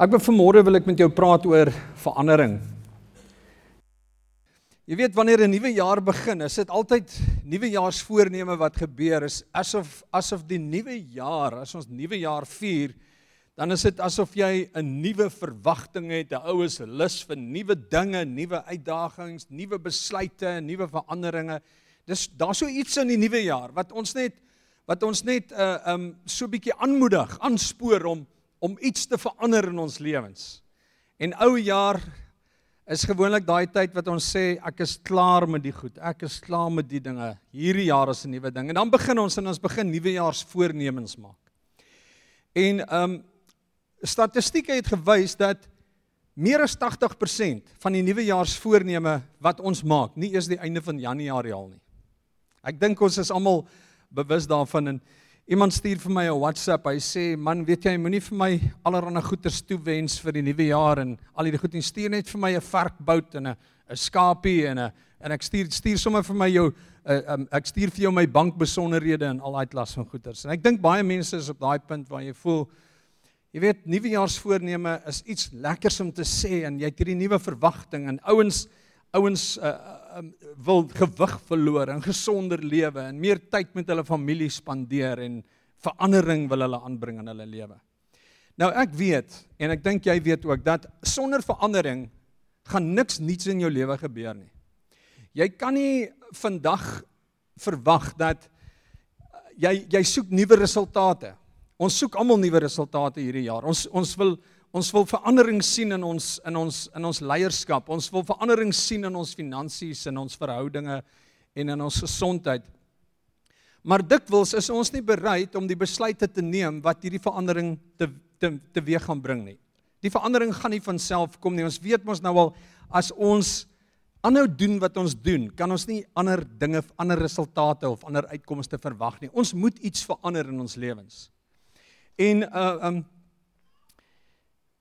Ek wil vanmôre wil ek met jou praat oor verandering. Jy weet wanneer 'n nuwe jaar begin, is dit altyd nuwejaarsvoorneme wat gebeur. Is asof asof die nuwe jaar, as ons nuwe jaar vier, dan is dit asof jy 'n nuwe verwagting het, 'n oues lus vir nuwe dinge, nuwe uitdagings, nuwe besluite, nuwe veranderinge. Dis daar's so iets in die nuwe jaar wat ons net wat ons net 'n uh, um so bietjie aanmoedig, aanspoor om om iets te verander in ons lewens. En ou jaar is gewoonlik daai tyd wat ons sê ek is klaar met die goed. Ek is klaar met die dinge. Hierdie jaar is 'n nuwe ding. En dan begin ons en ons begin nuwejaarsvoornemens maak. En um statistieke het gewys dat meer as 80% van die nuwejaarsvoorneme wat ons maak, nie eers die einde van Januarie al nie. Ek dink ons is almal bewus daarvan en iemand stuur vir my 'n WhatsApp. Hy sê, "Man, weet jy, moenie vir my allerlei goeders toewens vir die nuwe jaar en al hierdie goed nie. Stuur net vir my 'n varkbout en 'n 'n skapie en 'n en ek stuur stuur sommer vir my jou uh, um, ek stuur vir jou my bankbesonderhede en al daai klas van goeders." En ek dink baie mense is op daai punt waar jy voel Jy weet, nuwejaarsvoorneme is iets lekkers om te sê en jy het hierdie nuwe verwagting en ouens ouens uh, um, wil gewig verloor en gesonder lewe en meer tyd met hulle familie spandeer en verandering wil hulle aanbring in hulle lewe. Nou ek weet en ek dink jy weet ook dat sonder verandering gaan niks niets in jou lewe gebeur nie. Jy kan nie vandag verwag dat jy jy soek nuwe resultate. Ons soek almal nuwe resultate hierdie jaar. Ons ons wil Ons wil verandering sien in ons in ons in ons leierskap. Ons wil verandering sien in ons finansies en ons verhoudinge en in ons gesondheid. Maar dikwels is ons nie bereid om die besluite te neem wat hierdie verandering te te teweeg gaan bring nie. Die verandering gaan nie van self kom nie. Ons weet mos nou al as ons aanhou doen wat ons doen, kan ons nie ander dinge, ander resultate of ander uitkomste verwag nie. Ons moet iets verander in ons lewens. En uh um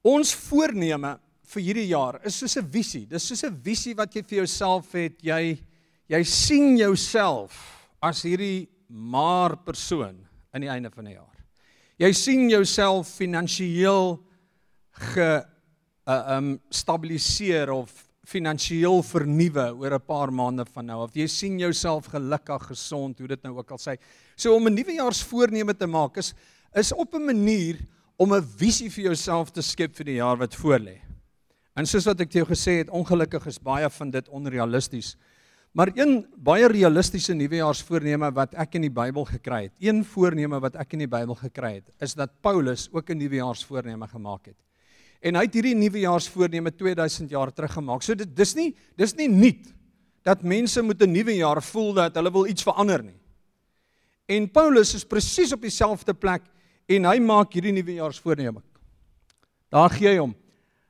Ons voorneme vir hierdie jaar is soos 'n visie. Dis soos 'n visie wat jy vir jouself het. Jy jy sien jouself as hierdie maar persoon aan die einde van die jaar. Jy sien jouself finansiëel ge uh, um stabiliseer of finansiëel vernuwe oor 'n paar maande van nou of jy sien jouself gelukkig, gesond, hoe dit nou ook al sê. So om 'n nuwejaarsvoorneme te maak is is op 'n manier om 'n visie vir jouself te skep vir die jaar wat voorlê. En soos wat ek te jou gesê het, ongelukkig is baie van dit onrealisties. Maar een baie realistiese nuwejaarsvoorneme wat ek in die Bybel gekry het, een voorneme wat ek in die Bybel gekry het, is dat Paulus ook 'n nuwejaarsvoorneme gemaak het. En hy het hierdie nuwejaarsvoorneme 2000 jaar terug gemaak. So dit dis nie dis nie nuut dat mense moet 'n nuwe jaar voel dat hulle wil iets verander nie. En Paulus is presies op dieselfde plek en hy maak hierdie nuwe jaarsvoorneme. Daar gee hy hom.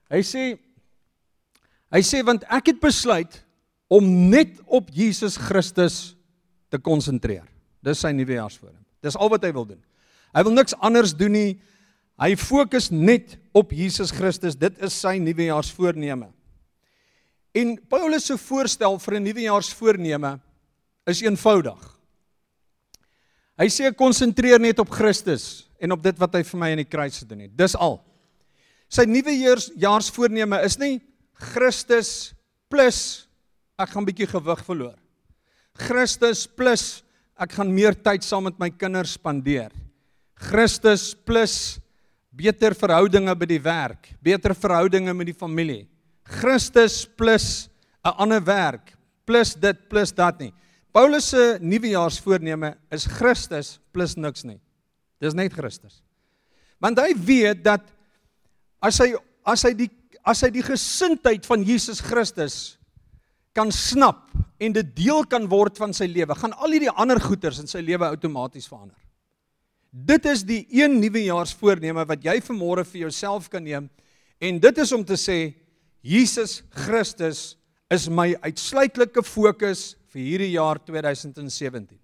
Hy sê hy sê want ek het besluit om net op Jesus Christus te konsentreer. Dis sy nuwe jaarsvoorneme. Dis al wat hy wil doen. Hy wil niks anders doen nie. Hy fokus net op Jesus Christus. Dit is sy nuwe jaarsvoorneme. En Paulus se voorstel vir 'n nuwe jaarsvoorneme is eenvoudig. Hy sê konsentreer net op Christus en op dit wat hy vir my aan die kruis gedoen het. Dis al. Sy nuwe jaarsvoorneme is nie Christus plus ek gaan bietjie gewig verloor. Christus plus ek gaan meer tyd saam met my kinders spandeer. Christus plus beter verhoudinge by die werk, beter verhoudinge met die familie. Christus plus 'n ander werk, plus dit plus dat nie. Paulus se nuwejaarsvoorneme is Christus plus niks nie. Dis net Christus. Want hy weet dat as hy as hy die as hy die gesindheid van Jesus Christus kan snap en dit deel kan word van sy lewe, gaan al hierdie ander goeters in sy lewe outomaties verander. Dit is die een nuwejaarsvoorneme wat jy vanmôre vir jouself kan neem en dit is om te sê Jesus Christus is my uitsluitlike fokus vir hierdie jaar 2017.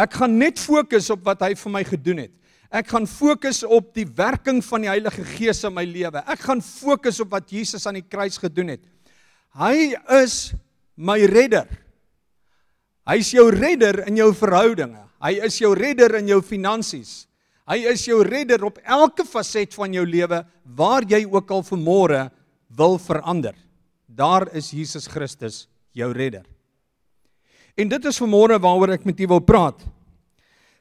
Ek gaan net fokus op wat hy vir my gedoen het. Ek gaan fokus op die werking van die Heilige Gees in my lewe. Ek gaan fokus op wat Jesus aan die kruis gedoen het. Hy is my redder. Hy is jou redder in jou verhoudinge. Hy is jou redder in jou finansies. Hy is jou redder op elke faset van jou lewe waar jy ook al vanmôre wil verander. Daar is Jesus Christus jou redder. En dit is vanmôre waaroor ek met u wil praat.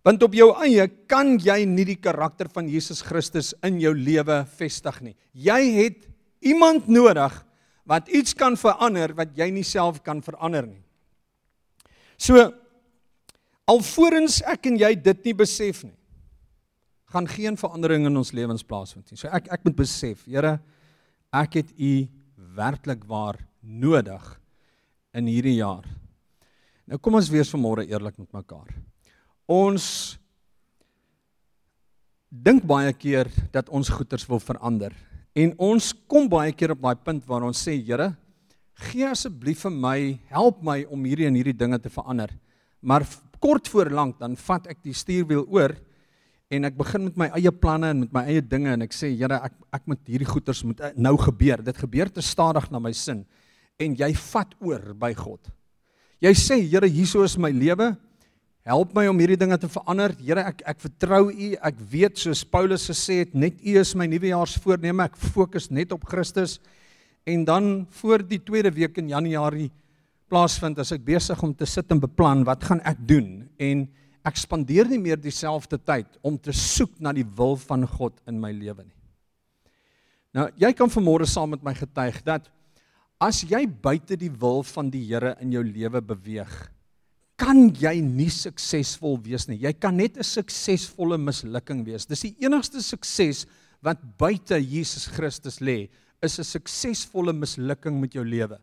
Want op jou eie kan jy nie die karakter van Jesus Christus in jou lewe vestig nie. Jy het iemand nodig wat iets kan verander wat jy nie self kan verander nie. So alvorens ek en jy dit nie besef nie, gaan geen verandering in ons lewens plaasvind nie. So ek ek moet besef, Here, ek het U werklik waar nodig in hierdie jaar. Nou kom ons wees vanmôre eerlik met mekaar. Ons dink baie keer dat ons goeders wil verander en ons kom baie keer op daai punt waar ons sê, Here, gee asseblief vir my, help my om hierdie en hierdie dinge te verander. Maar kort voor lank dan vat ek die stuurwiel oor en ek begin met my eie planne en met my eie dinge en ek sê Here ek ek moet hierdie goeters moet eh, nou gebeur. Dit gebeur te stadig na my sin en jy vat oor by God. Jy sê Here hieso is my lewe. Help my om hierdie dinge te verander. Here ek ek vertrou U. Ek weet soos Paulus gesê het net U is my nuwejaarsvoorneme. Ek fokus net op Christus. En dan voor die tweede week in Januarie plaasvind as ek besig om te sit en beplan wat gaan ek doen en ek spandeer nie meer dieselfde tyd om te soek na die wil van God in my lewe nie. Nou, jy kan vanmôre saam met my getuig dat as jy buite die wil van die Here in jou lewe beweeg, kan jy nie suksesvol wees nie. Jy kan net 'n suksesvolle mislukking wees. Dis die enigste sukses wat buite Jesus Christus lê, is 'n suksesvolle mislukking met jou lewe.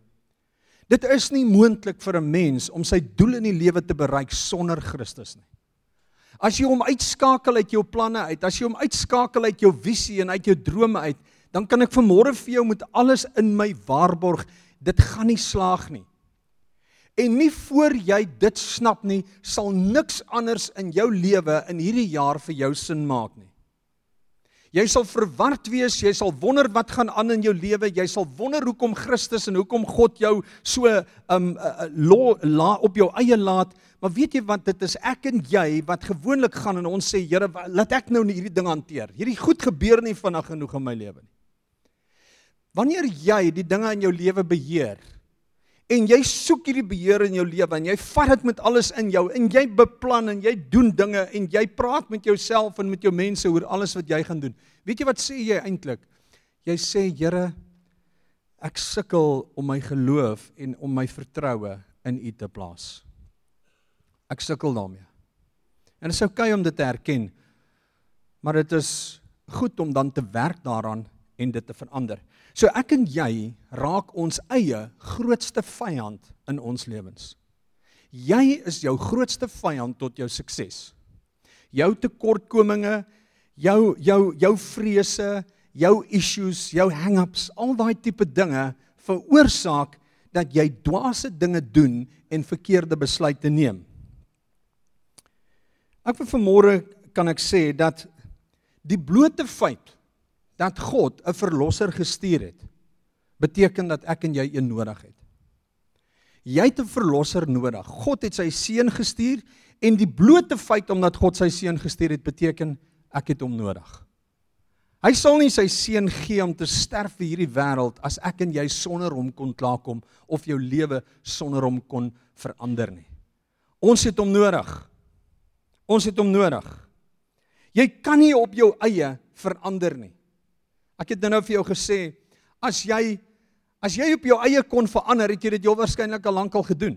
Dit is nie moontlik vir 'n mens om sy doel in die lewe te bereik sonder Christus nie. As jy hom uitskakel uit jou planne uit, as jy hom uitskakel uit jou visie en uit jou drome uit, dan kan ek vanmôre vir jou met alles in my waarborg, dit gaan nie slaag nie. En nie voor jy dit snap nie, sal niks anders in jou lewe in hierdie jaar vir jou sin maak nie. Jy sal verward wees, jy sal wonder wat gaan aan in jou lewe, jy sal wonder hoekom Christus en hoekom God jou so um uh, lo, la, op jou eie laat. Maar weet jy wat dit is ek en jy wat gewoonlik gaan en ons sê Here, laat ek nou hierdie ding hanteer. Hierdie goed gebeur nie vinnig genoeg in my lewe nie. Wanneer jy die dinge in jou lewe beheer, en jy soek hierdie beheer in jou lewe en jy vat dit met alles in jou en jy beplan en jy doen dinge en jy praat met jouself en met jou mense oor alles wat jy gaan doen. Weet jy wat sê jy eintlik? Jy sê Here ek sukkel om my geloof en om my vertroue in U te plaas. Ek sukkel daarmee. En dit is oukei okay om dit te erken. Maar dit is goed om dan te werk daaraan en dit te verander. So ek en jy raak ons eie grootste vyand in ons lewens. Jy is jou grootste vyand tot jou sukses. Jou tekortkominge, jou jou jou vrese, jou issues, jou hang-ups, al daai tipe dinge veroorsaak dat jy dwaase dinge doen en verkeerde besluite neem. Ek vir vanmôre kan ek sê dat die blote feit dat God 'n verlosser gestuur het, beteken dat ek en jy een nodig het. Jy het 'n verlosser nodig. God het sy seun gestuur en die blote feit omdat God sy seun gestuur het, beteken ek het hom nodig. Hy sal nie sy seun gee om te sterf vir hierdie wêreld as ek en jy sonder hom kon klaarkom of jou lewe sonder hom kon verander nie. Ons het hom nodig. Ons het hom nodig. Jy kan nie op jou eie verander nie. Ek het nou vir jou gesê, as jy as jy op jou eie kon verander, het jy dit jou waarskynlik al lankal gedoen.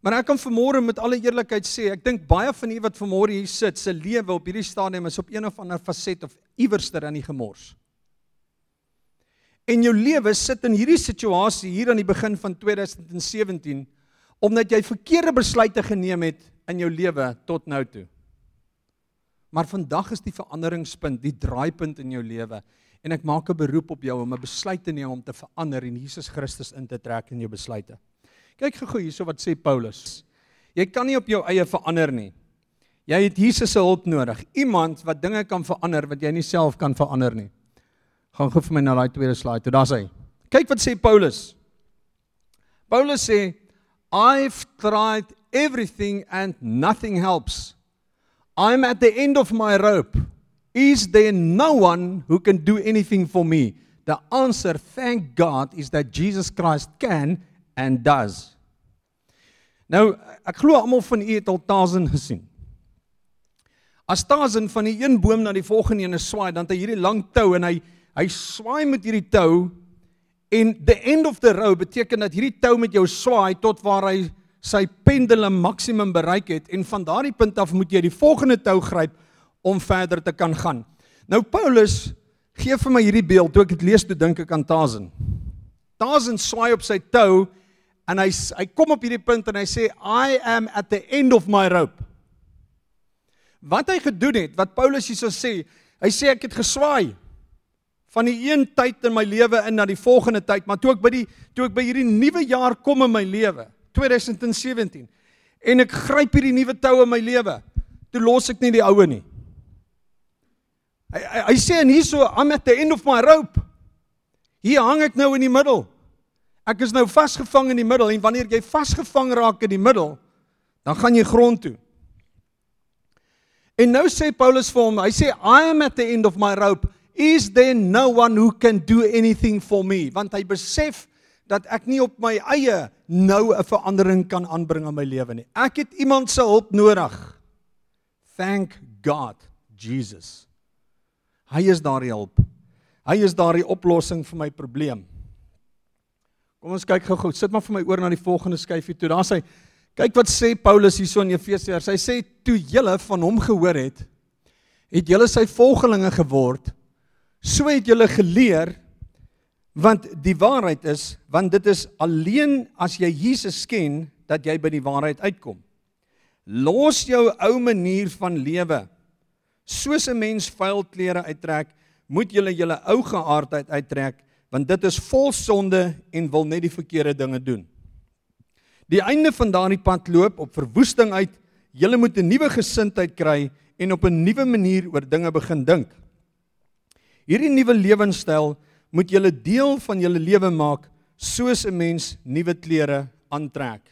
Maar ek kan vanmôre met alle eerlikheid sê, ek dink baie van u wat vanmôre hier sit, se lewe op hierdie stadium is op een of ander faset of iewerster in die gemors. En jou lewe sit in hierdie situasie hier aan die begin van 2017 omdat jy verkeerde besluite geneem het in jou lewe tot nou toe. Maar vandag is die veranderingspunt, die draaipunt in jou lewe en ek maak 'n beroep op jou om 'n besluit te neem om te verander en Jesus Christus in te trek in jou besluite. Kyk gou hierso wat sê Paulus. Jy kan nie op jou eie verander nie. Jy het Jesus se hulp nodig. Iemand wat dinge kan verander wat jy nie self kan verander nie. Gaan gou vir my na daai tweede slide. Toe daar's hy. Kyk wat sê Paulus. Paulus sê I've tried everything and nothing helps. I'm at the end of my rope. Is there no one who can do anything for me? The answer, thank God, is that Jesus Christ can and does. Nou, ek glo almal van u het al Tarzan gesien. As Tarzan van die een boom na die volgende een swaai, dan het hy hierdie lang tou en hy hy swaai met hierdie tou en the end of the rope beteken dat hierdie tou met jou swaai tot waar hy sy pendulum maksimum bereik het en van daardie punt af moet jy die volgende tou gryp om verder te kan gaan. Nou Paulus gee vir my hierdie beeld toe ek dit lees toe dink ek aan Tarzan. Tarzan swaai op sy tou en hy hy kom op hierdie punt en hy sê I am at the end of my rope. Wat hy gedoen het, wat Paulus hierso sê, hy sê ek het geswaai van die een tyd in my lewe in na die volgende tyd, maar toe ek by die toe ek by hierdie nuwe jaar kom in my lewe, 2017, en ek gryp hierdie nuwe tou in my lewe, toe los ek nie die oue nie. Hy hy, hy sê en hierso I'm at the end of my rope. Hier hang ek nou in die middel. Ek is nou vasgevang in die middel en wanneer jy vasgevang raak in die middel, dan gaan jy grond toe. En nou sê Paulus vir hom, hy sê I am at the end of my rope. Is there no one who can do anything for me? Want hy besef dat ek nie op my eie nou 'n verandering kan aanbring in my lewe nie. Ek het iemand se hulp nodig. Thank God, Jesus. Hy is daardie hulp. Hy is daardie oplossing vir my probleem. Kom ons kyk gou-gou. Sit maar vir my oor na die volgende skyfie toe. Daar's hy. Kyk wat sê Paulus hierso in Efesiërs. Hy sê toe julle van hom gehoor het, het julle sy volgelinge geword. So het julle geleer want die waarheid is want dit is alleen as jy Jesus ken dat jy by die waarheid uitkom. Los jou ou manier van lewe. Soos 'n mens vuil klere uittrek, moet jy julle ou geaardheid uittrek want dit is vol sonde en wil net die verkeerde dinge doen die einde van daardie pad loop op verwoesting uit. Julle moet 'n nuwe gesindheid kry en op 'n nuwe manier oor dinge begin dink. Hierdie nuwe lewenstyl moet julle deel van julle lewe maak soos 'n mens nuwe klere aantrek.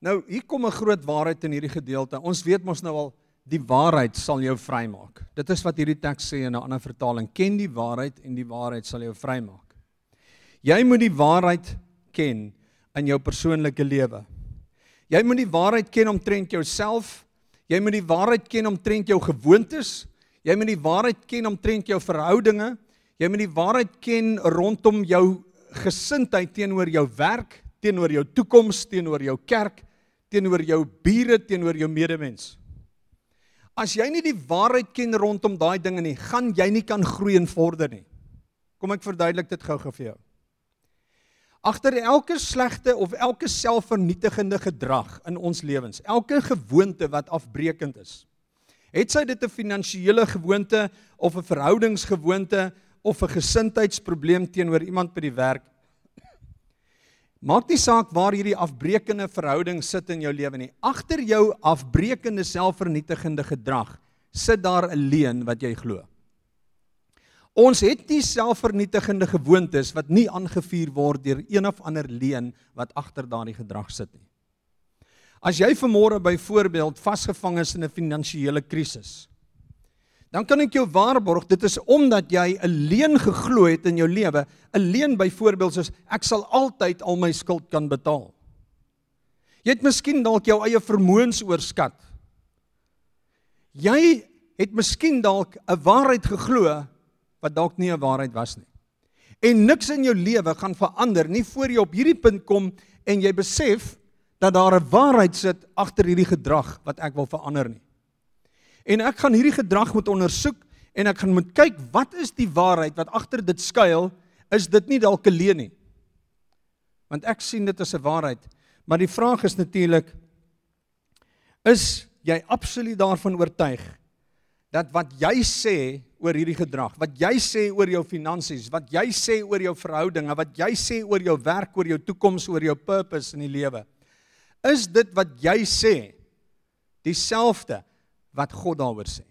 Nou, hier kom 'n groot waarheid in hierdie gedeelte. Ons weet mos nou al die waarheid sal jou vrymaak. Dit is wat hierdie teks sê in 'n ander vertaling. Ken die waarheid en die waarheid sal jou vrymaak. Jy moet die waarheid ken in jou persoonlike lewe. Jy moet die waarheid ken omtrent jouself. Jy moet die waarheid ken omtrent jou gewoontes. Jy moet die waarheid ken omtrent jou verhoudinge. Jy moet die waarheid ken rondom jou gesindheid teenoor jou werk, teenoor jou toekoms, teenoor jou kerk, teenoor jou bure, teenoor jou medemens. As jy nie die waarheid ken rondom daai dinge nie, gaan jy nie kan groei en vorder nie. Kom ek verduidelik dit gou-gou vir jou. Agter elke slegte of elke selfvernietigende gedrag in ons lewens, elke gewoonte wat afbreekend is. Het sy dit 'n finansiële gewoonte of 'n verhoudingsgewoonte of 'n gesindheidsprobleem teenoor iemand by die werk? Maak nie saak waar hierdie afbreekende verhouding sit in jou lewe nie. Agter jou afbreekende selfvernietigende gedrag sit daar 'n leuen wat jy glo. Ons het nie selfvernietigende gewoontes wat nie aangevuur word deur een of ander leuen wat agter daardie gedrag sit nie. As jy vanmôre byvoorbeeld vasgevang is in 'n finansiële krisis, dan kan ek jou waarborg dit is omdat jy 'n leuen geglo het in jou lewe, 'n leuen byvoorbeeld soos ek sal altyd al my skuld kan betaal. Jy het miskien dalk jou eie vermoëns oorskat. Jy het miskien dalk 'n waarheid geglo wat dalk nie 'n waarheid was nie. En niks in jou lewe gaan verander nie voor jy op hierdie punt kom en jy besef dat daar 'n waarheid sit agter hierdie gedrag wat ek wil verander nie. En ek gaan hierdie gedrag moet ondersoek en ek gaan moet kyk wat is die waarheid wat agter dit skuil? Is dit nie dalk 'n leuen nie? Want ek sien dit as 'n waarheid, maar die vraag is natuurlik is jy absoluut daarvan oortuig dat wat jy sê oor hierdie gedrag, wat jy sê oor jou finansies, wat jy sê oor jou verhoudinge, wat jy sê oor jou werk, oor jou toekoms, oor jou purpose in die lewe. Is dit wat jy sê dieselfde wat God daaroor sê?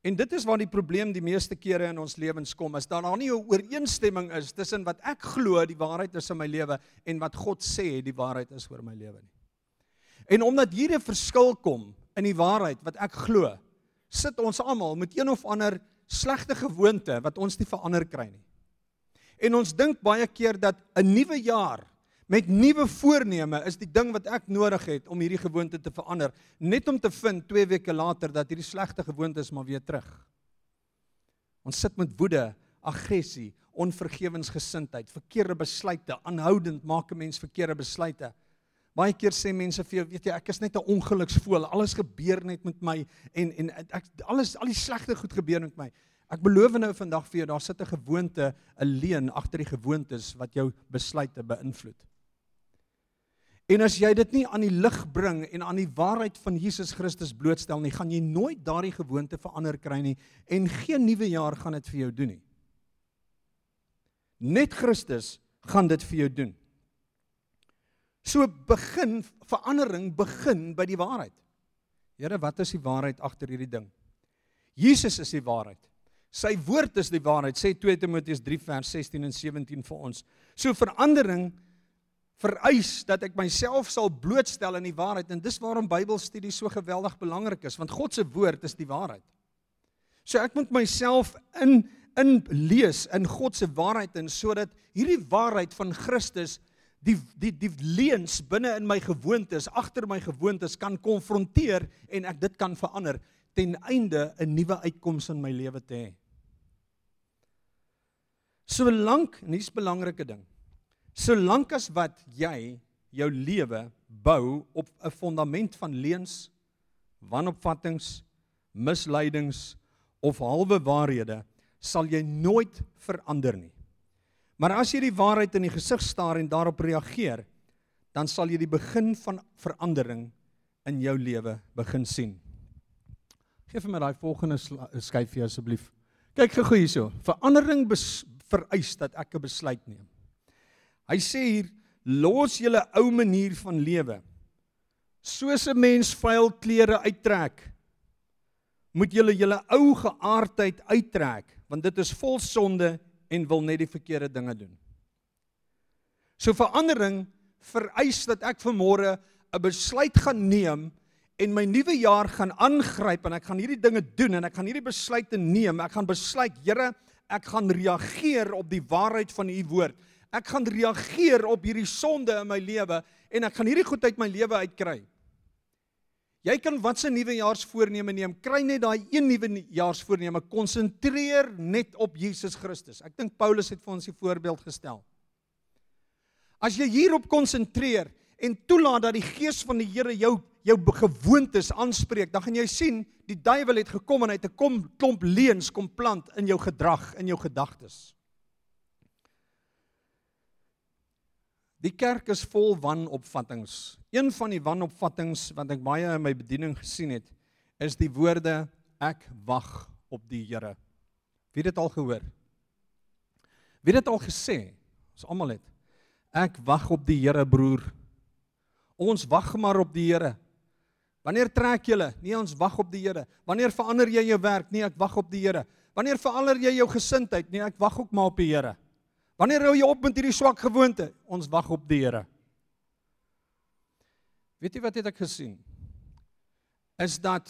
En dit is waar die probleem die meeste kere in ons lewens kom, is daar nou nie 'n ooreenstemming is tussen wat ek glo die waarheid is in my lewe en wat God sê die waarheid is oor my lewe nie. En omdat hier 'n verskil kom in die waarheid wat ek glo, sit ons almal met een of ander slegte gewoonte wat ons nie verander kry nie. En ons dink baie keer dat 'n nuwe jaar met nuwe voorneme is die ding wat ek nodig het om hierdie gewoonte te verander, net om te vind 2 weke later dat hierdie slegte gewoontes maar weer terug. Ons sit met woede, aggressie, onvergewensgesindheid, verkeerde besluite, aanhoudend maak 'n mens verkeerde besluite. Baie keer sê mense vir jou, weet jy, ek is net 'n ongeluksvoël. Alles gebeur net met my en en ek alles al die slegte goed gebeur met my. Ek beloof nou vandag vir jou, daar sit 'n gewoonte, 'n leuen agter die gewoontes wat jou besluite beïnvloed. En as jy dit nie aan die lig bring en aan die waarheid van Jesus Christus blootstel nie, gaan jy nooit daardie gewoonte verander kry nie en geen nuwe jaar gaan dit vir jou doen nie. Net Christus gaan dit vir jou doen. So begin verandering begin by die waarheid. Here, wat is die waarheid agter hierdie ding? Jesus is die waarheid. Sy woord is die waarheid, sê 2 Timoteus 3 vers 16 en 17 vir ons. So verandering vereis dat ek myself sal blootstel aan die waarheid en dis waarom Bybelstudie so geweldig belangrik is, want God se woord is die waarheid. So ek moet myself in in lees in God se waarheid en sodat hierdie waarheid van Christus die die die leuns binne in my gewoontes, agter my gewoontes kan konfronteer en ek dit kan verander ten einde 'n nuwe uitkoms in my lewe te hê. Solank, en dis 'n belangrike ding. Solank as wat jy jou lewe bou op 'n fondament van leuns, wanopvattinge, misleidings of halwe waarhede, sal jy nooit verander nie. Maar as jy die waarheid in die gesig staar en daarop reageer, dan sal jy die begin van verandering in jou lewe begin sien. Geef vir my daai volgende skyf vir asseblief. Kyk gou hierso. Verandering vereis dat ek 'n besluit neem. Hy sê hier los julle ou manier van lewe. Soos 'n mens vuil klere uittrek, moet julle julle ou geaardheid uittrek, want dit is vol sonde en wil net die verkeerde dinge doen. So verandering vereis dat ek vanmôre 'n besluit gaan neem en my nuwe jaar gaan aangryp en ek gaan hierdie dinge doen en ek gaan hierdie besluite neem. Ek gaan besluit, Here, ek gaan reageer op die waarheid van u woord. Ek gaan reageer op hierdie sonde in my lewe en ek gaan hierdie goed uit my lewe uitkry. Jy kan wat se nuwejaarsvoorneme neem, kry net daai een nuwejaarsvoorneme, konsentreer net op Jesus Christus. Ek dink Paulus het vir ons 'n voorbeeld gestel. As jy hierop konsentreer en toelaat dat die gees van die Here jou jou gewoontes aanspreek, dan gaan jy sien die duiwel het gekom en hy het 'n klomp leuns kom plant in jou gedrag, in jou gedagtes. Die kerk is vol wanopvattinge. Een van die wanopvattinge wat ek baie in my bediening gesien het, is die woorde ek wag op die Here. Wie het dit al gehoor? Wie het dit al gesê? Ons almal het. Ek wag op die Here, broer. Ons wag maar op die Here. Wanneer trek julle? Nee, ons wag op die Here. Wanneer verander jy jou werk? Nee, ek wag op die Here. Wanneer verander jy jou gesindheid? Nee, ek wag ook maar op die Here. Wanneer hou jy op met hierdie swak gewoonte? Ons wag op die Here. Weet jy wat het ek gesien? Is dat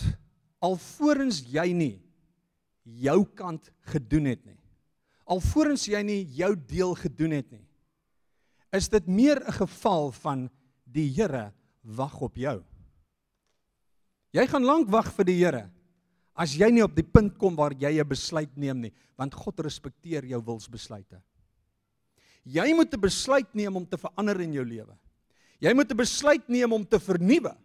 alvorens jy nie jou kant gedoen het nie. Alvorens jy nie jou deel gedoen het nie. Is dit meer 'n geval van die Here wag op jou. Jy gaan lank wag vir die Here as jy nie op die punt kom waar jy 'n besluit neem nie, want God respekteer jou wilsbesluite. Jy moet 'n besluit neem om te verander in jou lewe. Jy moet 'n besluit neem om te vernuwe.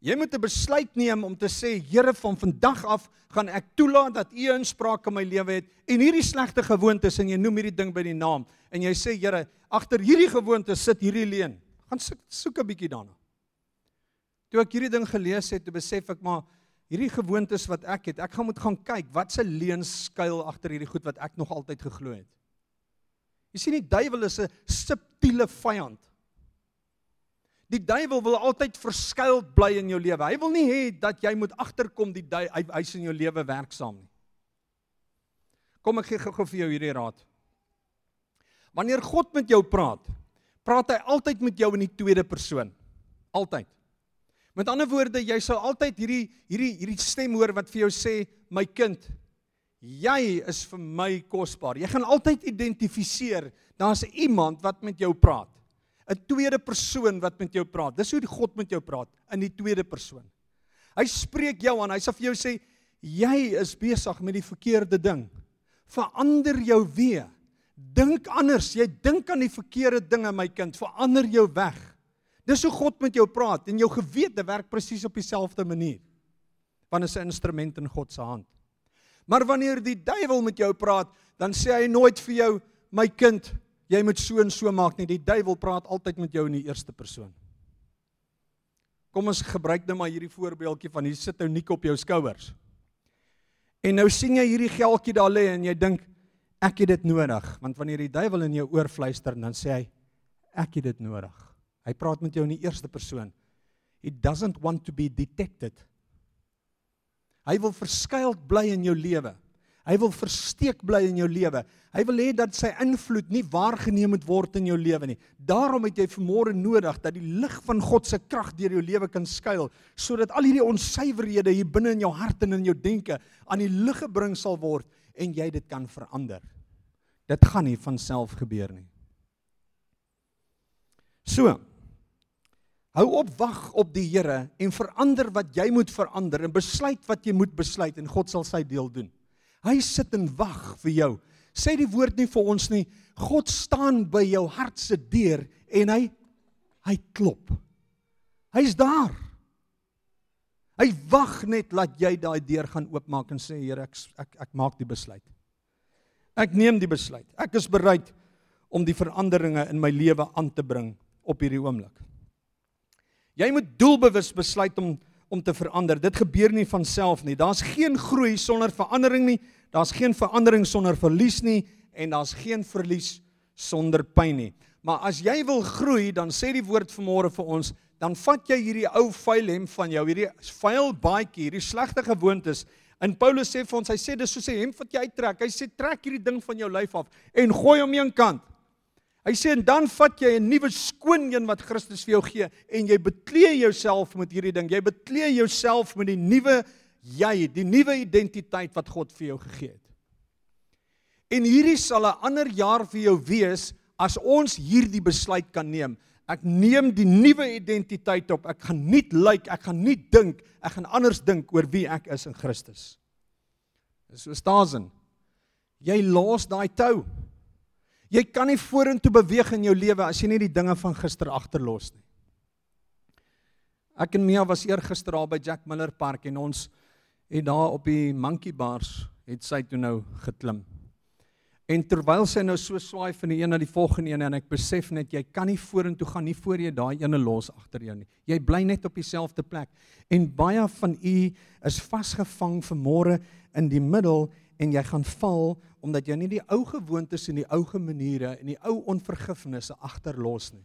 Jy moet 'n besluit neem om te sê Here van vandag af gaan ek toelaat dat U inspraak in my lewe het en hierdie slegte gewoontes en jy noem hierdie ding by die naam en jy sê Here agter hierdie gewoontes sit hierdie leuen. Gaan soek soek 'n bietjie daarna. Toe ek hierdie ding gelees het, besef ek maar hierdie gewoontes wat ek het, ek gaan moet gaan kyk wat se leuns skuil agter hierdie goed wat ek nog altyd geglo het. Jy sien die duiwel is 'n subtiele vyand. Die duiwel wil altyd verskuild bly in jou lewe. Hy wil nie hê dat jy moet agterkom die hy hy's in jou lewe werksaam nie. Kom ek gee gou vir jou hierdie raad. Wanneer God met jou praat, praat hy altyd met jou in die tweede persoon. Altyd. Met ander woorde, jy sal altyd hierdie hierdie hierdie stem hoor wat vir jou sê, my kind, jy is vir my kosbaar. Jy gaan altyd identifiseer, daar's iemand wat met jou praat. 'n Tweede persoon wat met jou praat. Dis hoe God met jou praat in die tweede persoon. Hy spreek jou aan. Hy sê vir jou sê, jy is besig met die verkeerde ding. Verander jou weer. Dink anders. Jy dink aan die verkeerde dinge, my kind. Verander jou weg. Dis hoe God met jou praat en jou gewete werk presies op dieselfde manier. Want is 'n instrument in God se hand. Maar wanneer die duiwel met jou praat, dan sê hy nooit vir jou, my kind, jy moet so en so maak nie. Die duiwel praat altyd met jou in die eerste persoon. Kom ons gebruik nou maar hierdie voorbeeldjie van hier sit ou Nico op jou skouers. En nou sien jy hierdie geldjie daar lê en jy dink ek het dit nodig, want wanneer die duiwel in jou oor fluister, dan sê hy ek het dit nodig. Hy praat met jou in die eerste persoon. He doesn't want to be detected. Hy wil verskuild bly in jou lewe. Hy wil versteek bly in jou lewe. Hy wil hê dat sy invloed nie waargeneem moet word in jou lewe nie. Daarom het jy vanmôre nodig dat die lig van God se krag deur jou lewe kan skuil sodat al hierdie onsuiverhede hier binne in jou hart en in jou denke aan die lig gebring sal word en jy dit kan verander. Dit gaan nie van self gebeur nie. So, Hou op wag op die Here en verander wat jy moet verander en besluit wat jy moet besluit en God sal sy deel doen. Hy sit en wag vir jou. Sê die woord nie vir ons nie. God staan by jou hart se deur en hy hy klop. Hy's daar. Hy wag net dat jy daai deur gaan oopmaak en sê Here ek ek ek maak die besluit. Ek neem die besluit. Ek is bereid om die veranderinge in my lewe aan te bring op hierdie oomblik. Jy moet doelbewus besluit om om te verander. Dit gebeur nie van self nie. Daar's geen groei sonder verandering nie. Daar's geen verandering sonder verlies nie en daar's geen verlies sonder pyn nie. Maar as jy wil groei, dan sê die woord vanmôre vir ons, dan vat jy hierdie ou vuil hemp van jou, hierdie vuil baadjie, hierdie slegte gewoontes. En Paulus sê vir ons, hy sê dis soos 'n hemp wat jy uittrek. Hy sê trek hierdie ding van jou lyf af en gooi hom een kant. Hy sê en dan vat jy 'n nuwe skoon een wat Christus vir jou gee en jy beklee jouself met hierdie ding. Jy beklee jouself met die nuwe jy, die nuwe identiteit wat God vir jou gegee het. En hierdie sal 'n ander jaar vir jou wees as ons hierdie besluit kan neem. Ek neem die nuwe identiteit op. Ek gaan nie lyk, like, ek gaan nie dink, ek gaan anders dink oor wie ek is in Christus. Dis so staan. Jy los daai tou. Jy kan nie vorentoe beweeg in jou lewe as jy nie die dinge van gister agterlos nie. Ek en Mia was eergister daar by Jack Miller Park en ons het daar op die monkey bars het sy toe nou geklim. En terwyl sy nou so swaai van die een na die volgende een en ek besef net jy kan nie vorentoe gaan nie voor jy daai ene los agter jou nie. Jy bly net op dieselfde plek. En baie van u is vasgevang vir môre in die middel en jy gaan val omdat jy nie die ou gewoontes en die ou maniere en die ou onvergifnisse agterlos nie.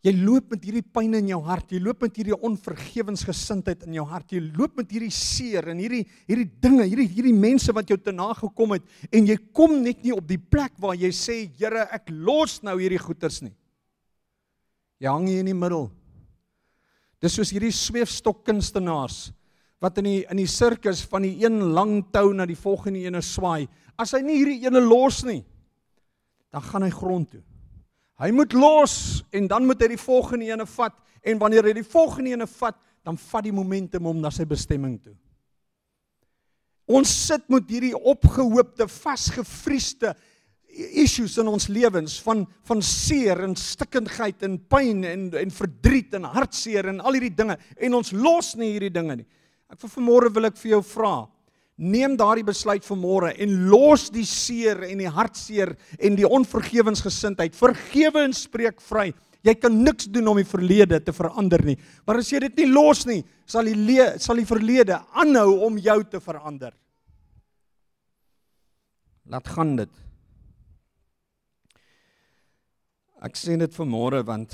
Jy loop met hierdie pyn in jou hart, jy loop met hierdie onvergewensgesindheid in jou hart, jy loop met hierdie seer en hierdie hierdie dinge, hierdie hierdie mense wat jou te nagekom het en jy kom net nie op die plek waar jy sê Here, ek los nou hierdie goeters nie. Jy hang hier in die middel. Dis soos hierdie sweefstok kunstenaars wat in die in die sirkus van die een lang tou na die volgende ene swaai. As hy nie hierdie ene los nie, dan gaan hy grond toe. Hy moet los en dan moet hy die volgende ene vat en wanneer hy die volgende ene vat, dan vat die momentum hom na sy bestemming toe. Ons sit met hierdie opgehoopte, vasgevriesde issues in ons lewens van van seer en stikkindheid en pyn en en verdriet en hartseer en al hierdie dinge en ons los nie hierdie dinge nie. Ek vir vanmôre wil ek vir jou vra. Neem daardie besluit vanmôre en los die seer en die hartseer en die onvergewensgesindheid. Vergewe en spreek vry. Jy kan niks doen om die verlede te verander nie. Maar as jy dit nie los nie, sal die sal die verlede aanhou om jou te verander. Laat gaan dit. Ek sê dit vanmôre want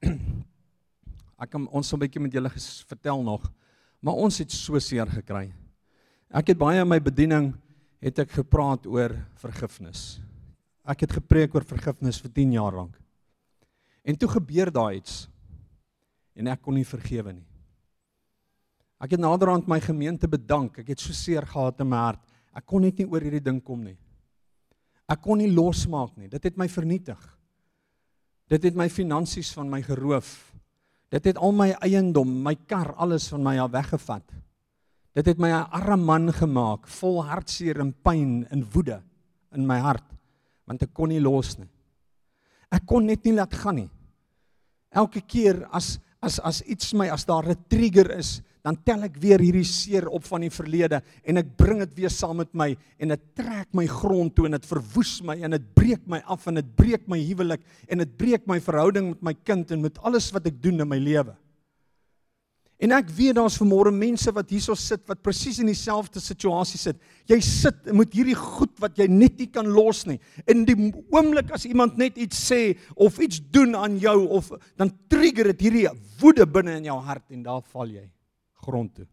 ek kan ons 'n bietjie met julle vertel nog. Maar ons het so seer gekry. Ek het baie in my bediening het ek gepraat oor vergifnis. Ek het gepreek oor vergifnis vir 10 jaar lank. En toe gebeur daar iets. en ek kon nie vergewe nie. Ek het naderhand my gemeente bedank. Ek het so seer gehad in my hart. Ek kon net nie oor hierdie ding kom nie. Ek kon nie losmaak nie. Dit het my vernietig. Dit het my finansies van my geroof. Dit het al my eiendom, my kar, alles van my af weggevat. Dit het my 'n arme man gemaak, vol hartseer en pyn en woede in my hart, want ek kon nie los nie. Ek kon net nie laat gaan nie. Elke keer as as as iets my as daar 'n trigger is, dan tel ek weer hierdie seer op van die verlede en ek bring dit weer saam met my en dit trek my grond toe en dit verwoes my en dit breek my af en dit breek my huwelik en dit breek my verhouding met my kind en met alles wat ek doen in my lewe. En ek weet daar's vanmôre mense wat hierso sit wat presies in dieselfde situasie sit. Jy sit met hierdie goed wat jy net nie kan los nie. In die oomblik as iemand net iets sê of iets doen aan jou of dan trigger dit hierdie woede binne in jou hart en daar val jy grond toe.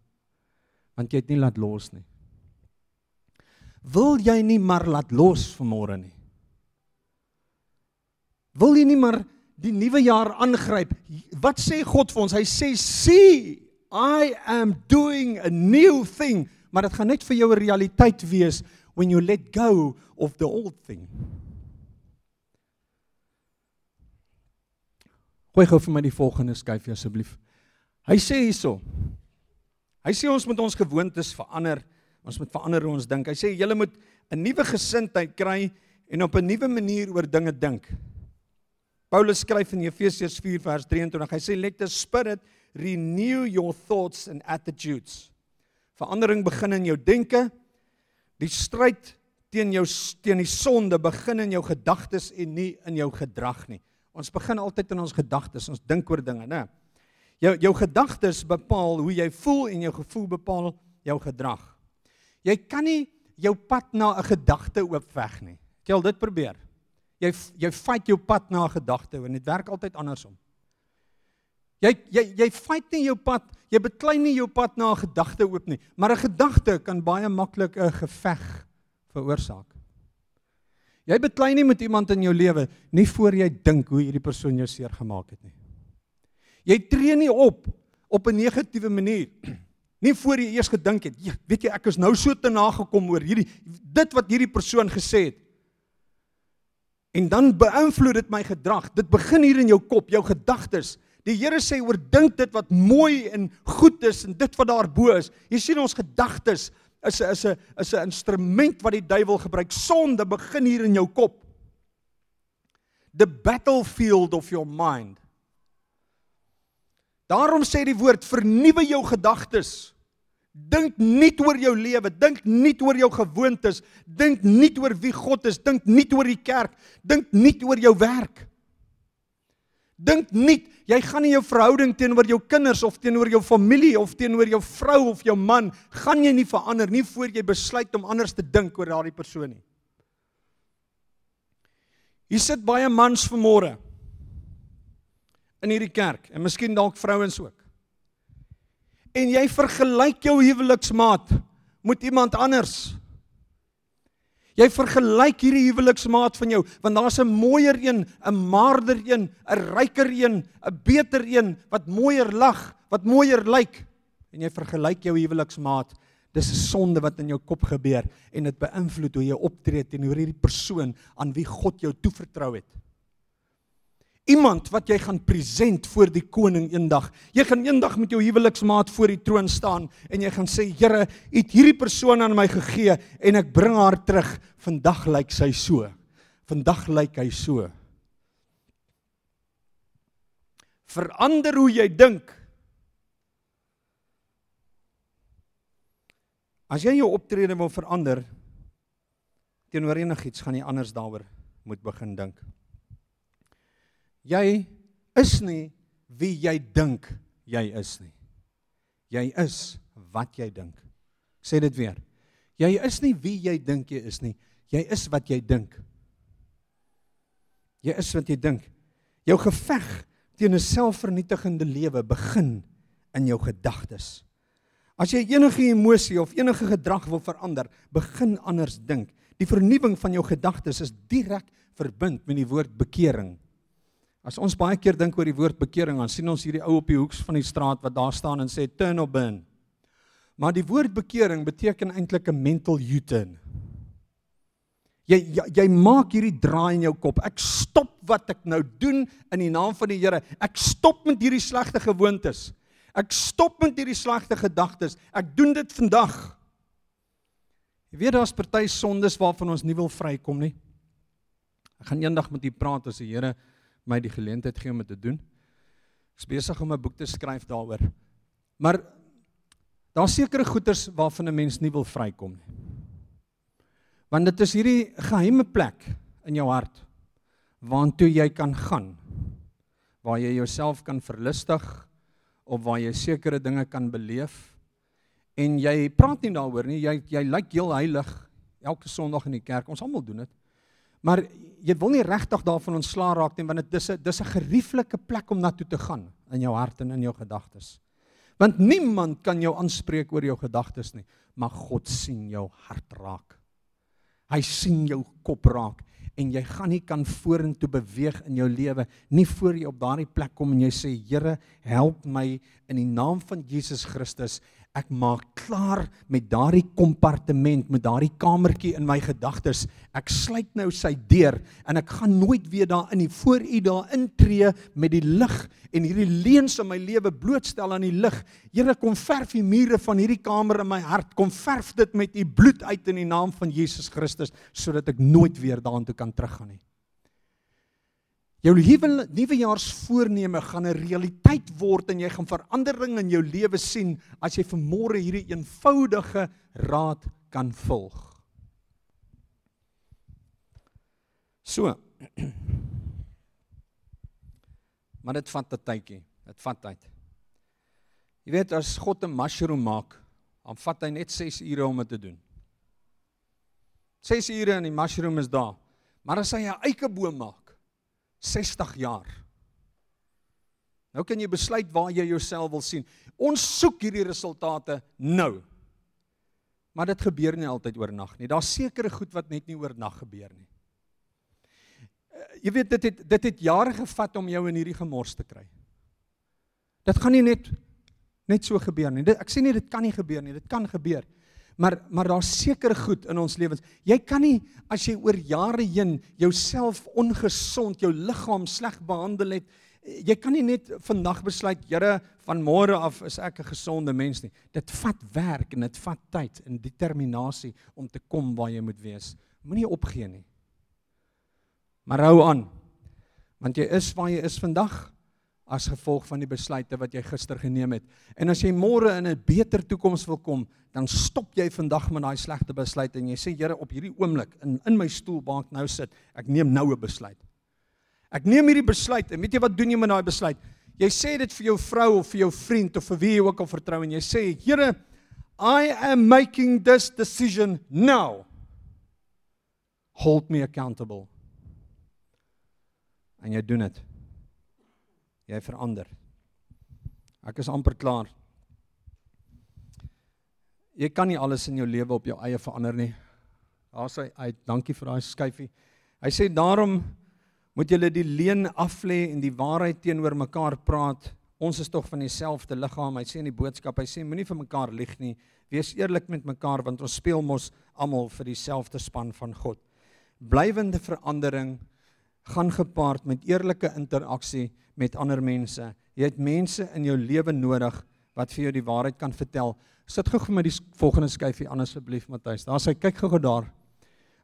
Want jy het nie laat los nie. Wil jy nie maar laat los vanmôre nie? Wil jy nie maar die nuwe jaar aangryp. Wat sê God vir ons? Hy sê, "See, I am doing a new thing." Maar dit gaan net vir jou 'n realiteit wees when you let go of the old thing. Gooi gou vir my die volgende skyf asseblief. Hy sê hierso. Hy sê ons moet ons gewoontes verander. Ons moet verander hoe ons dink. Hy sê julle moet 'n nuwe gesindheid kry en op 'n nuwe manier oor dinge dink. Paulus skryf in Efesiërs 4 vers 23. Hy sê let the spirit renew your thoughts and attitudes. Verandering begin in jou denke. Die stryd teen jou teen die sonde begin in jou gedagtes en nie in jou gedrag nie. Ons begin altyd in ons gedagtes. Ons dink oor dinge, né? Jou jou gedagtes bepaal hoe jy voel en jou gevoel bepaal jou gedrag. Jy kan nie jou pad na 'n gedagte oopveg nie. Het jy al dit probeer? jy jy fight jou pad na 'n gedagte en dit werk altyd andersom. Jy jy jy fight nie jou pad, jy beklei nie jou pad na 'n gedagte oop nie, maar 'n gedagte kan baie maklik 'n geveg veroorsaak. Jy beklei nie met iemand in jou lewe nie voor jy dink hoe hierdie persoon jou seer gemaak het nie. Jy tree nie op op 'n negatiewe manier nie voor jy eers gedink het, ja, weet jy ek is nou so te nagekom oor hierdie dit wat hierdie persoon gesê het. En dan beïnvloed dit my gedrag. Dit begin hier in jou kop, jou gedagtes. Die Here sê oordink dit wat mooi en goed is en dit wat daarbo is. Jy sien ons gedagtes is is 'n is 'n instrument wat die duiwel gebruik. Sonde begin hier in jou kop. The battlefield of your mind. Daarom sê die woord vernuwe jou gedagtes. Dink nie oor jou lewe, dink nie oor jou gewoontes, dink nie oor wie God is, dink nie oor die kerk, dink nie oor jou werk. Dink nie jy gaan nie jou verhouding teenoor jou kinders of teenoor jou familie of teenoor jou vrou of jou man gaan jy nie verander nie voor jy besluit om anders te dink oor daardie persoon nie. Hier sit baie mans vanmôre in hierdie kerk en miskien dalk vrouens ook en jy vergelyk jou huweliksmaat met iemand anders. Jy vergelyk hierdie huweliksmaat van jou want daar's 'n mooier een, 'n maarder een, 'n ryker een, 'n beter een wat mooier lag, wat mooier lyk en jy vergelyk jou huweliksmaat. Dis 'n sonde wat in jou kop gebeur en dit beïnvloed hoe jy optree teenoor hierdie persoon aan wie God jou toevertrou het iemand wat jy gaan present voor die koning eendag. Jy gaan eendag met jou huweliksmaat voor die troon staan en jy gaan sê Here, U het hierdie persoon aan my gegee en ek bring haar terug. Vandag lyk sy so. Vandag lyk hy so. Verander hoe jy dink. As jy jou optrede wil verander teenoor enigiets, gaan jy anders daaroor moet begin dink. Jy is nie wie jy dink jy is nie. Jy is wat jy dink. Ek sê dit weer. Jy is nie wie jy dink jy is nie. Jy is wat jy dink. Jy is wat jy dink. Jou geveg teen 'n selfvernietigende lewe begin in jou gedagtes. As jy enige emosie of enige gedrag wil verander, begin anders dink. Die vernuwing van jou gedagtes is direk verbind met die woord bekering As ons baie keer dink oor die woord bekering, dan sien ons hierdie ou op die hoeks van die straat wat daar staan en sê turn or burn. Maar die woord bekering beteken eintlik 'n mental U-turn. Jy, jy jy maak hierdie draai in jou kop. Ek stop wat ek nou doen in die naam van die Here. Ek stop met hierdie slegte gewoontes. Ek stop met hierdie slegte gedagtes. Ek doen dit vandag. Jy weet daar's party sondes waarvan ons nie wil vrykom nie. Ek gaan eendag met u praat as die Here my die geleentheid gee om dit te doen. Ek is besig om 'n boek te skryf daaroor. Maar daar's sekere goeters waarvan 'n mens nie wil vrykom nie. Want dit is hierdie geheime plek in jou hart waartoe jy kan gaan waar jy jouself kan verlustig of waar jy sekere dinge kan beleef en jy praat nie daaroor nie jy jy lyk heel heilig elke sonderdag in die kerk ons almal doen dit Maar jy wil nie regtig daarvan ontslaa raak nie want dit is 'n dis 'n gerieflike plek om na toe te gaan in jou hart en in jou gedagtes. Want niemand kan jou aanspreek oor jou gedagtes nie, maar God sien jou hart raak. Hy sien jou kop raak en jy gaan nie kan vorentoe beweeg in jou lewe nie voor jy op daardie plek kom en jy sê Here, help my in die naam van Jesus Christus ek maak klaar met daardie kompartement, met daardie kamertjie in my gedagtes. Ek sluit nou sy deur en ek gaan nooit weer daar in die voor u daar intree met die lig en hierdie leuns in my lewe blootstel aan die lig. Here kom verf die mure van hierdie kamer in my hart. Kom verf dit met u bloed uit in die naam van Jesus Christus sodat ek nooit weer daartoe kan teruggaan nie. Jou nuwe nuwejaarsvoorneme gaan 'n realiteit word en jy gaan verandering in jou lewe sien as jy vanmôre hierdie eenvoudige raad kan volg. So. Maar dit vat 'n tydjie. Dit vat tyd. Jy weet as God 'n mushroom maak, dan vat hy net 6 ure om dit te doen. 6 ure en die mushroom is daar. Maar as hy 'n eikeboom maak, 60 jaar. Nou kan jy besluit waar jy jouself wil sien. Ons soek hierdie resultate nou. Maar dit gebeur nie altyd oornag nie. Daar's sekere goed wat net nie oornag gebeur nie. Uh, jy weet dit het dit het jare gevat om jou in hierdie gemors te kry. Dit gaan nie net net so gebeur nie. Dit, ek sê nie dit kan nie gebeur nie. Dit kan gebeur. Maar maar daar's seker goed in ons lewens. Jy kan nie as jy oor jare heen jouself ongesond, jou liggaam sleg behandel het, jy kan nie net vandag besluit, Here, van môre af is ek 'n gesonde mens nie. Dit vat werk en dit vat tyd en determinasie om te kom waar jy moet wees. Moenie opgee nie. Maar hou aan. Want jy is waar jy is vandag as gevolg van die besluite wat jy gister geneem het. En as jy môre in 'n beter toekoms wil kom, dan stop jy vandag met daai slegte besluit en jy sê Here op hierdie oomblik in in my stoel waar ek nou sit, ek neem nou 'n besluit. Ek neem hierdie besluit en weet jy wat doen jy met daai besluit? Jy sê dit vir jou vrou of vir jou vriend of vir wie jy ook al vertrou en jy sê Here, I am making this decision now. Hold me accountable. En jy doen dit jy verander. Ek is amper klaar. Jy kan nie alles in jou lewe op jou eie verander nie. Daar sê hy, dankie vir daai skyfie. Hy sê daarom moet julle die leuen aflê en die waarheid teenoor mekaar praat. Ons is tog van dieselfde liggaam. Hy sê in die boodskap, hy sê moenie vir mekaar lieg nie. Wees eerlik met mekaar want ons speel mos almal vir dieselfde span van God. Blywende verandering gaan gepaard met eerlike interaksie met ander mense. Jy het mense in jou lewe nodig wat vir jou die waarheid kan vertel. Sit gou vir my die volgende skyfie aan asseblief Matthys. Daar sê kyk gou daar.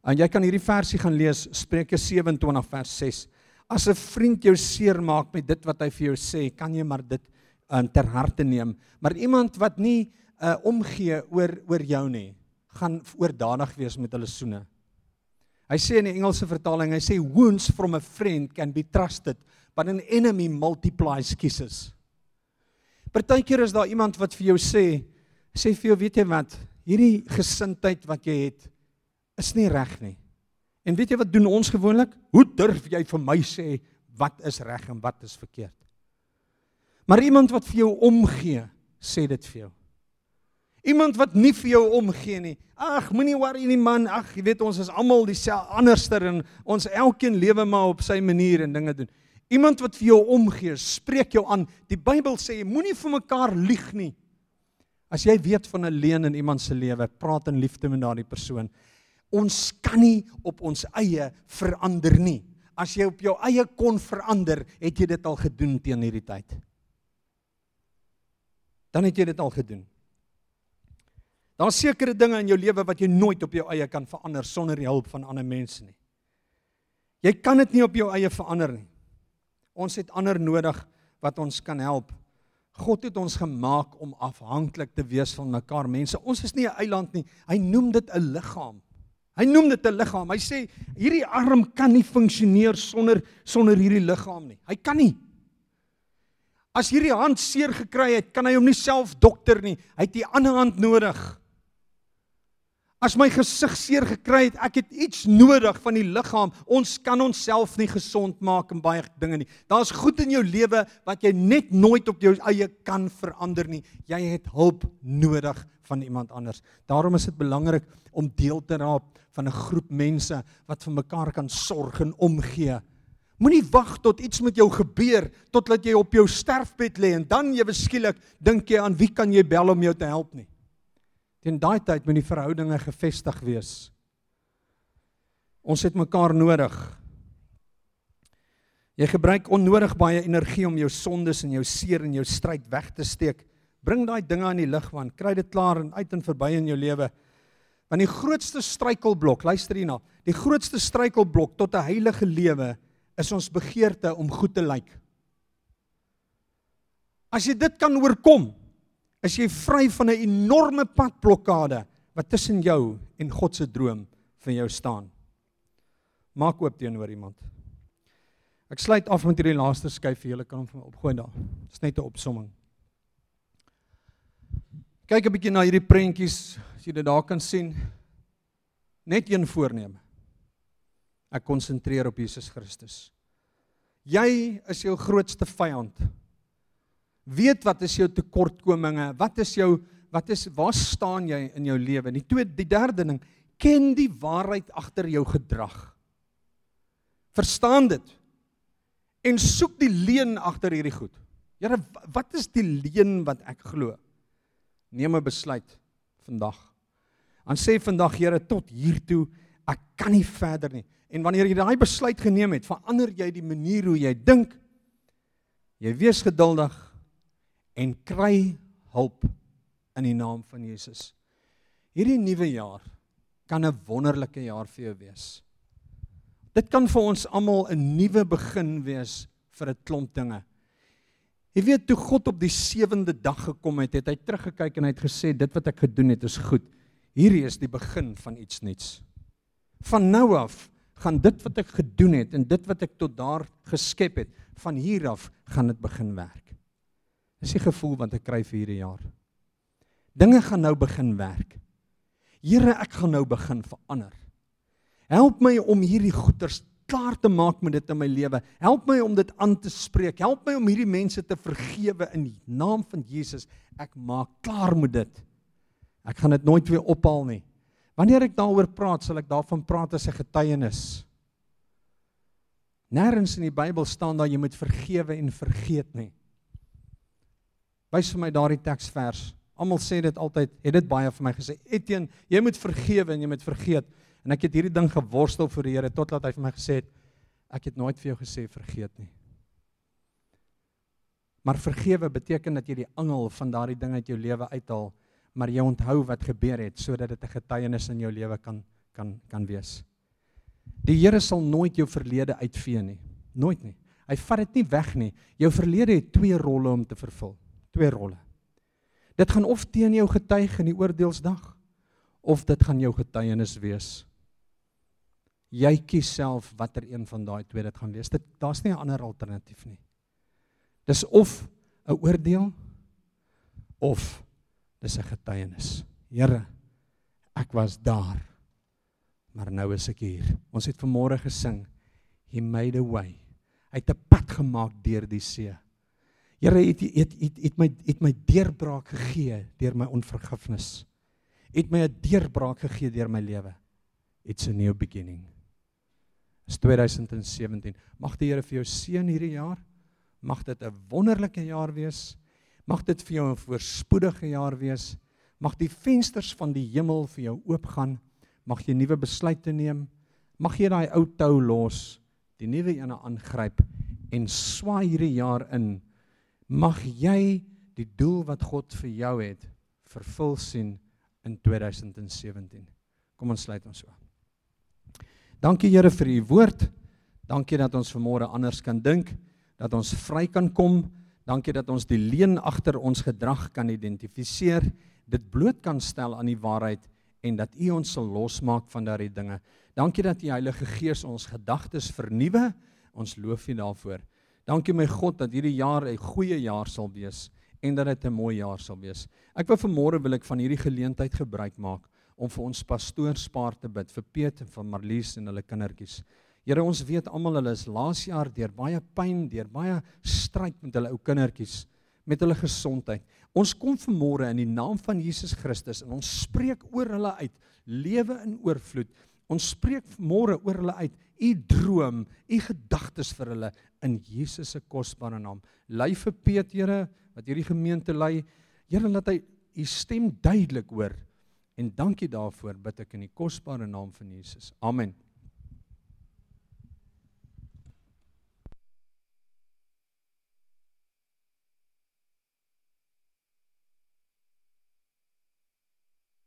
En jy kan hierdie versie gaan lees Spreuke 27 vers 6. As 'n vriend jou seermaak met dit wat hy vir jou sê, kan jy maar dit um, ter harte neem. Maar iemand wat nie uh, omgee oor oor jou nie, gaan oordadig wees met hulle soene. Hy sê in die Engelse vertaling, hy sê wounds from a friend can be trusted, but an enemy multiplies kisses. Partykeer is daar iemand wat vir jou sê, sê vir jou, weet jy wat, hierdie gesindheid wat jy het is nie reg nie. En weet jy wat doen ons gewoonlik? Hoe durf jy vir my sê wat is reg en wat is verkeerd? Maar iemand wat vir jou omgee, sê dit vir jou. Iemand wat nie vir jou omgee nie. Ag, moenie worry nie man. Ag, jy weet ons is almal dieselfde anderster en ons elkeen lewe maar op sy manier en dinge doen. Iemand wat vir jou omgee, spreek jou aan. Die Bybel sê moenie vir mekaar lieg nie. As jy weet van 'n leuen in iemand se lewe, praat in liefde met daardie persoon. Ons kan nie op ons eie verander nie. As jy op jou eie kon verander, het jy dit al gedoen teen hierdie tyd. Dan het jy dit al gedoen. Daar's sekere dinge in jou lewe wat jy nooit op jou eie kan verander sonder die hulp van ander mense nie. Jy kan dit nie op jou eie verander nie. Ons het ander nodig wat ons kan help. God het ons gemaak om afhanklik te wees van mekaar. Mense, ons is nie 'n eiland nie. Hy noem dit 'n liggaam. Hy noem dit 'n liggaam. Hy sê hierdie arm kan nie funksioneer sonder sonder hierdie liggaam nie. Hy kan nie. As hierdie hand seer gekry het, kan hy hom nie self dokter nie. Hy het die ander hand nodig. As my gesig seer gekry het, ek het iets nodig van die liggaam. Ons kan onsself nie gesond maak in baie dinge nie. Daar's goed in jou lewe wat jy net nooit op jou eie kan verander nie. Jy het hulp nodig van iemand anders. Daarom is dit belangrik om deel te raap van 'n groep mense wat vir mekaar kan sorg en omgee. Moenie wag tot iets met jou gebeur totdat jy op jou sterfbed lê en dan jy beskielik dink jy aan wie kan jy bel om jou te help nie. Teen daai tyd moet die verhoudinge gefestig wees. Ons het mekaar nodig. Jy gebruik onnodig baie energie om jou sondes en jou seer en jou stryd weg te steek. Bring daai dinge aan die lig want kry dit klaar en uit en verby in jou lewe. Want die grootste struikelblok, luister hierna, die grootste struikelblok tot 'n heilige lewe is ons begeerte om goed te lyk. As jy dit kan oorkom, is jy vry van 'n enorme padblokkade wat tussen jou en God se droom vir jou staan. Maak oop teenoor iemand. Ek sluit af met hierdie laaste skyf vir julle kan hom opgooi daar. Dis net 'n opsomming. Kyk 'n bietjie na hierdie prentjies, as jy dit daar kan sien. Net een voorneme. Ek konsentreer op Jesus Christus. Jy is jou grootste vyand weet wat is jou tekortkominge, wat is jou wat is waar staan jy in jou lewe? Die tweede die derde ding, ken die waarheid agter jou gedrag. Verstaan dit. En soek die leuen agter hierdie goed. Here, wat is die leuen wat ek glo? Neem 'n besluit vandag. Dan sê vandag Here tot hier toe, ek kan nie verder nie. En wanneer jy daai besluit geneem het, verander jy die manier hoe jy dink. Jy wees geduldig en kry hulp in die naam van Jesus. Hierdie nuwe jaar kan 'n wonderlike jaar vir jou wees. Dit kan vir ons almal 'n nuwe begin wees vir 'n klomp dinge. Jy weet toe God op die sewende dag gekom het, het hy teruggekyk en hy het gesê dit wat ek gedoen het is goed. Hierdie is die begin van iets nuuts. Van nou af gaan dit wat ek gedoen het en dit wat ek tot daar geskep het, van hier af gaan dit begin werk. Dis die gevoel wat ek kry vir hierdie jaar. Dinge gaan nou begin werk. Here, ek gaan nou begin verander. Help my om hierdie goeters klaar te maak met dit in my lewe. Help my om dit aan te spreek. Help my om hierdie mense te vergewe in die naam van Jesus. Ek maak klaar met dit. Ek gaan dit nooit weer ophaal nie. Wanneer ek daaroor praat, sal ek daarvan praat as 'n getuienis. Nêrens in die Bybel staan daar jy moet vergewe en vergeet nie. Wys vir my daardie teksvers. Almal sê dit altyd, het dit baie vir my gesê. Etienne, jy moet vergewe en jy moet vergeet. En ek het hierdie ding geworstel vir die Here totdat hy vir my gesê het, ek het nooit vir jou gesê vergeet nie. Maar vergewe beteken dat jy die angel van daardie ding uit jou lewe uithaal, maar jy onthou wat gebeur het sodat dit 'n getuienis in jou lewe kan kan kan wees. Die Here sal nooit jou verlede uitvee nie. Nooit nie. Hy vat dit nie weg nie. Jou verlede het twee rolle om te vervul twee rolle. Dit gaan of teen jou getuig in die oordeelsdag of dit gaan jou getuienis wees. Jy kies self watter een van daai twee dit gaan wees. Dit daar's nie 'n ander alternatief nie. Dis of 'n oordeel of dis 'n getuienis. Here, ek was daar. Maar nou is ek hier. Ons het vanmôre gesing, He made a way. Hy het 'n pad gemaak deur die see. Here het het het het my het my deurbraak gegee deur my onvergifnis. Het my 'n deurbraak gegee deur my lewe. It's a new beginning. is 2017. Mag die Here vir jou seën hierdie jaar. Mag dit 'n wonderlike jaar wees. Mag dit vir jou 'n voorspoedige jaar wees. Mag die vensters van die hemel vir jou oopgaan. Mag jy nuwe besluite neem. Mag jy daai ou tou los, die nuwe ene aangryp en swaai hierdie jaar in. Mag jy die doel wat God vir jou het vervul sien in 2017. Kom ons sluit ons so. Dankie Here vir u woord. Dankie dat ons vanmôre anders kan dink, dat ons vry kan kom. Dankie dat ons die leuen agter ons gedrag kan identifiseer, dit bloot kan stel aan die waarheid en dat u ons sal losmaak van daardie dinge. Dankie dat die Heilige Gees ons gedagtes vernuwe. Ons loof U daarvoor. Dankie my God dat hierdie jaar 'n goeie jaar sal wees en dat dit 'n mooi jaar sal wees. Ek wil vanmôre wil ek van hierdie geleentheid gebruik maak om vir ons pastoorspaar te bid vir Piet en vir Marlies en hulle kindertjies. Here ons weet almal hulle is laas jaar deur baie pyn, deur baie stryd met hulle ou kindertjies, met hulle gesondheid. Ons kom vanmôre in die naam van Jesus Christus en ons spreek oor hulle uit lewe in oorvloed. Ons spreek môre oor hulle uit u droom, u gedagtes vir hulle in Jesus se kosbare naam. Lei vir Piet, Here, wat hierdie gemeente lei. Here, laat hy u stem duidelik hoor En dankie daarvoor bid ek in die kosbare naam van Jesus. Amen.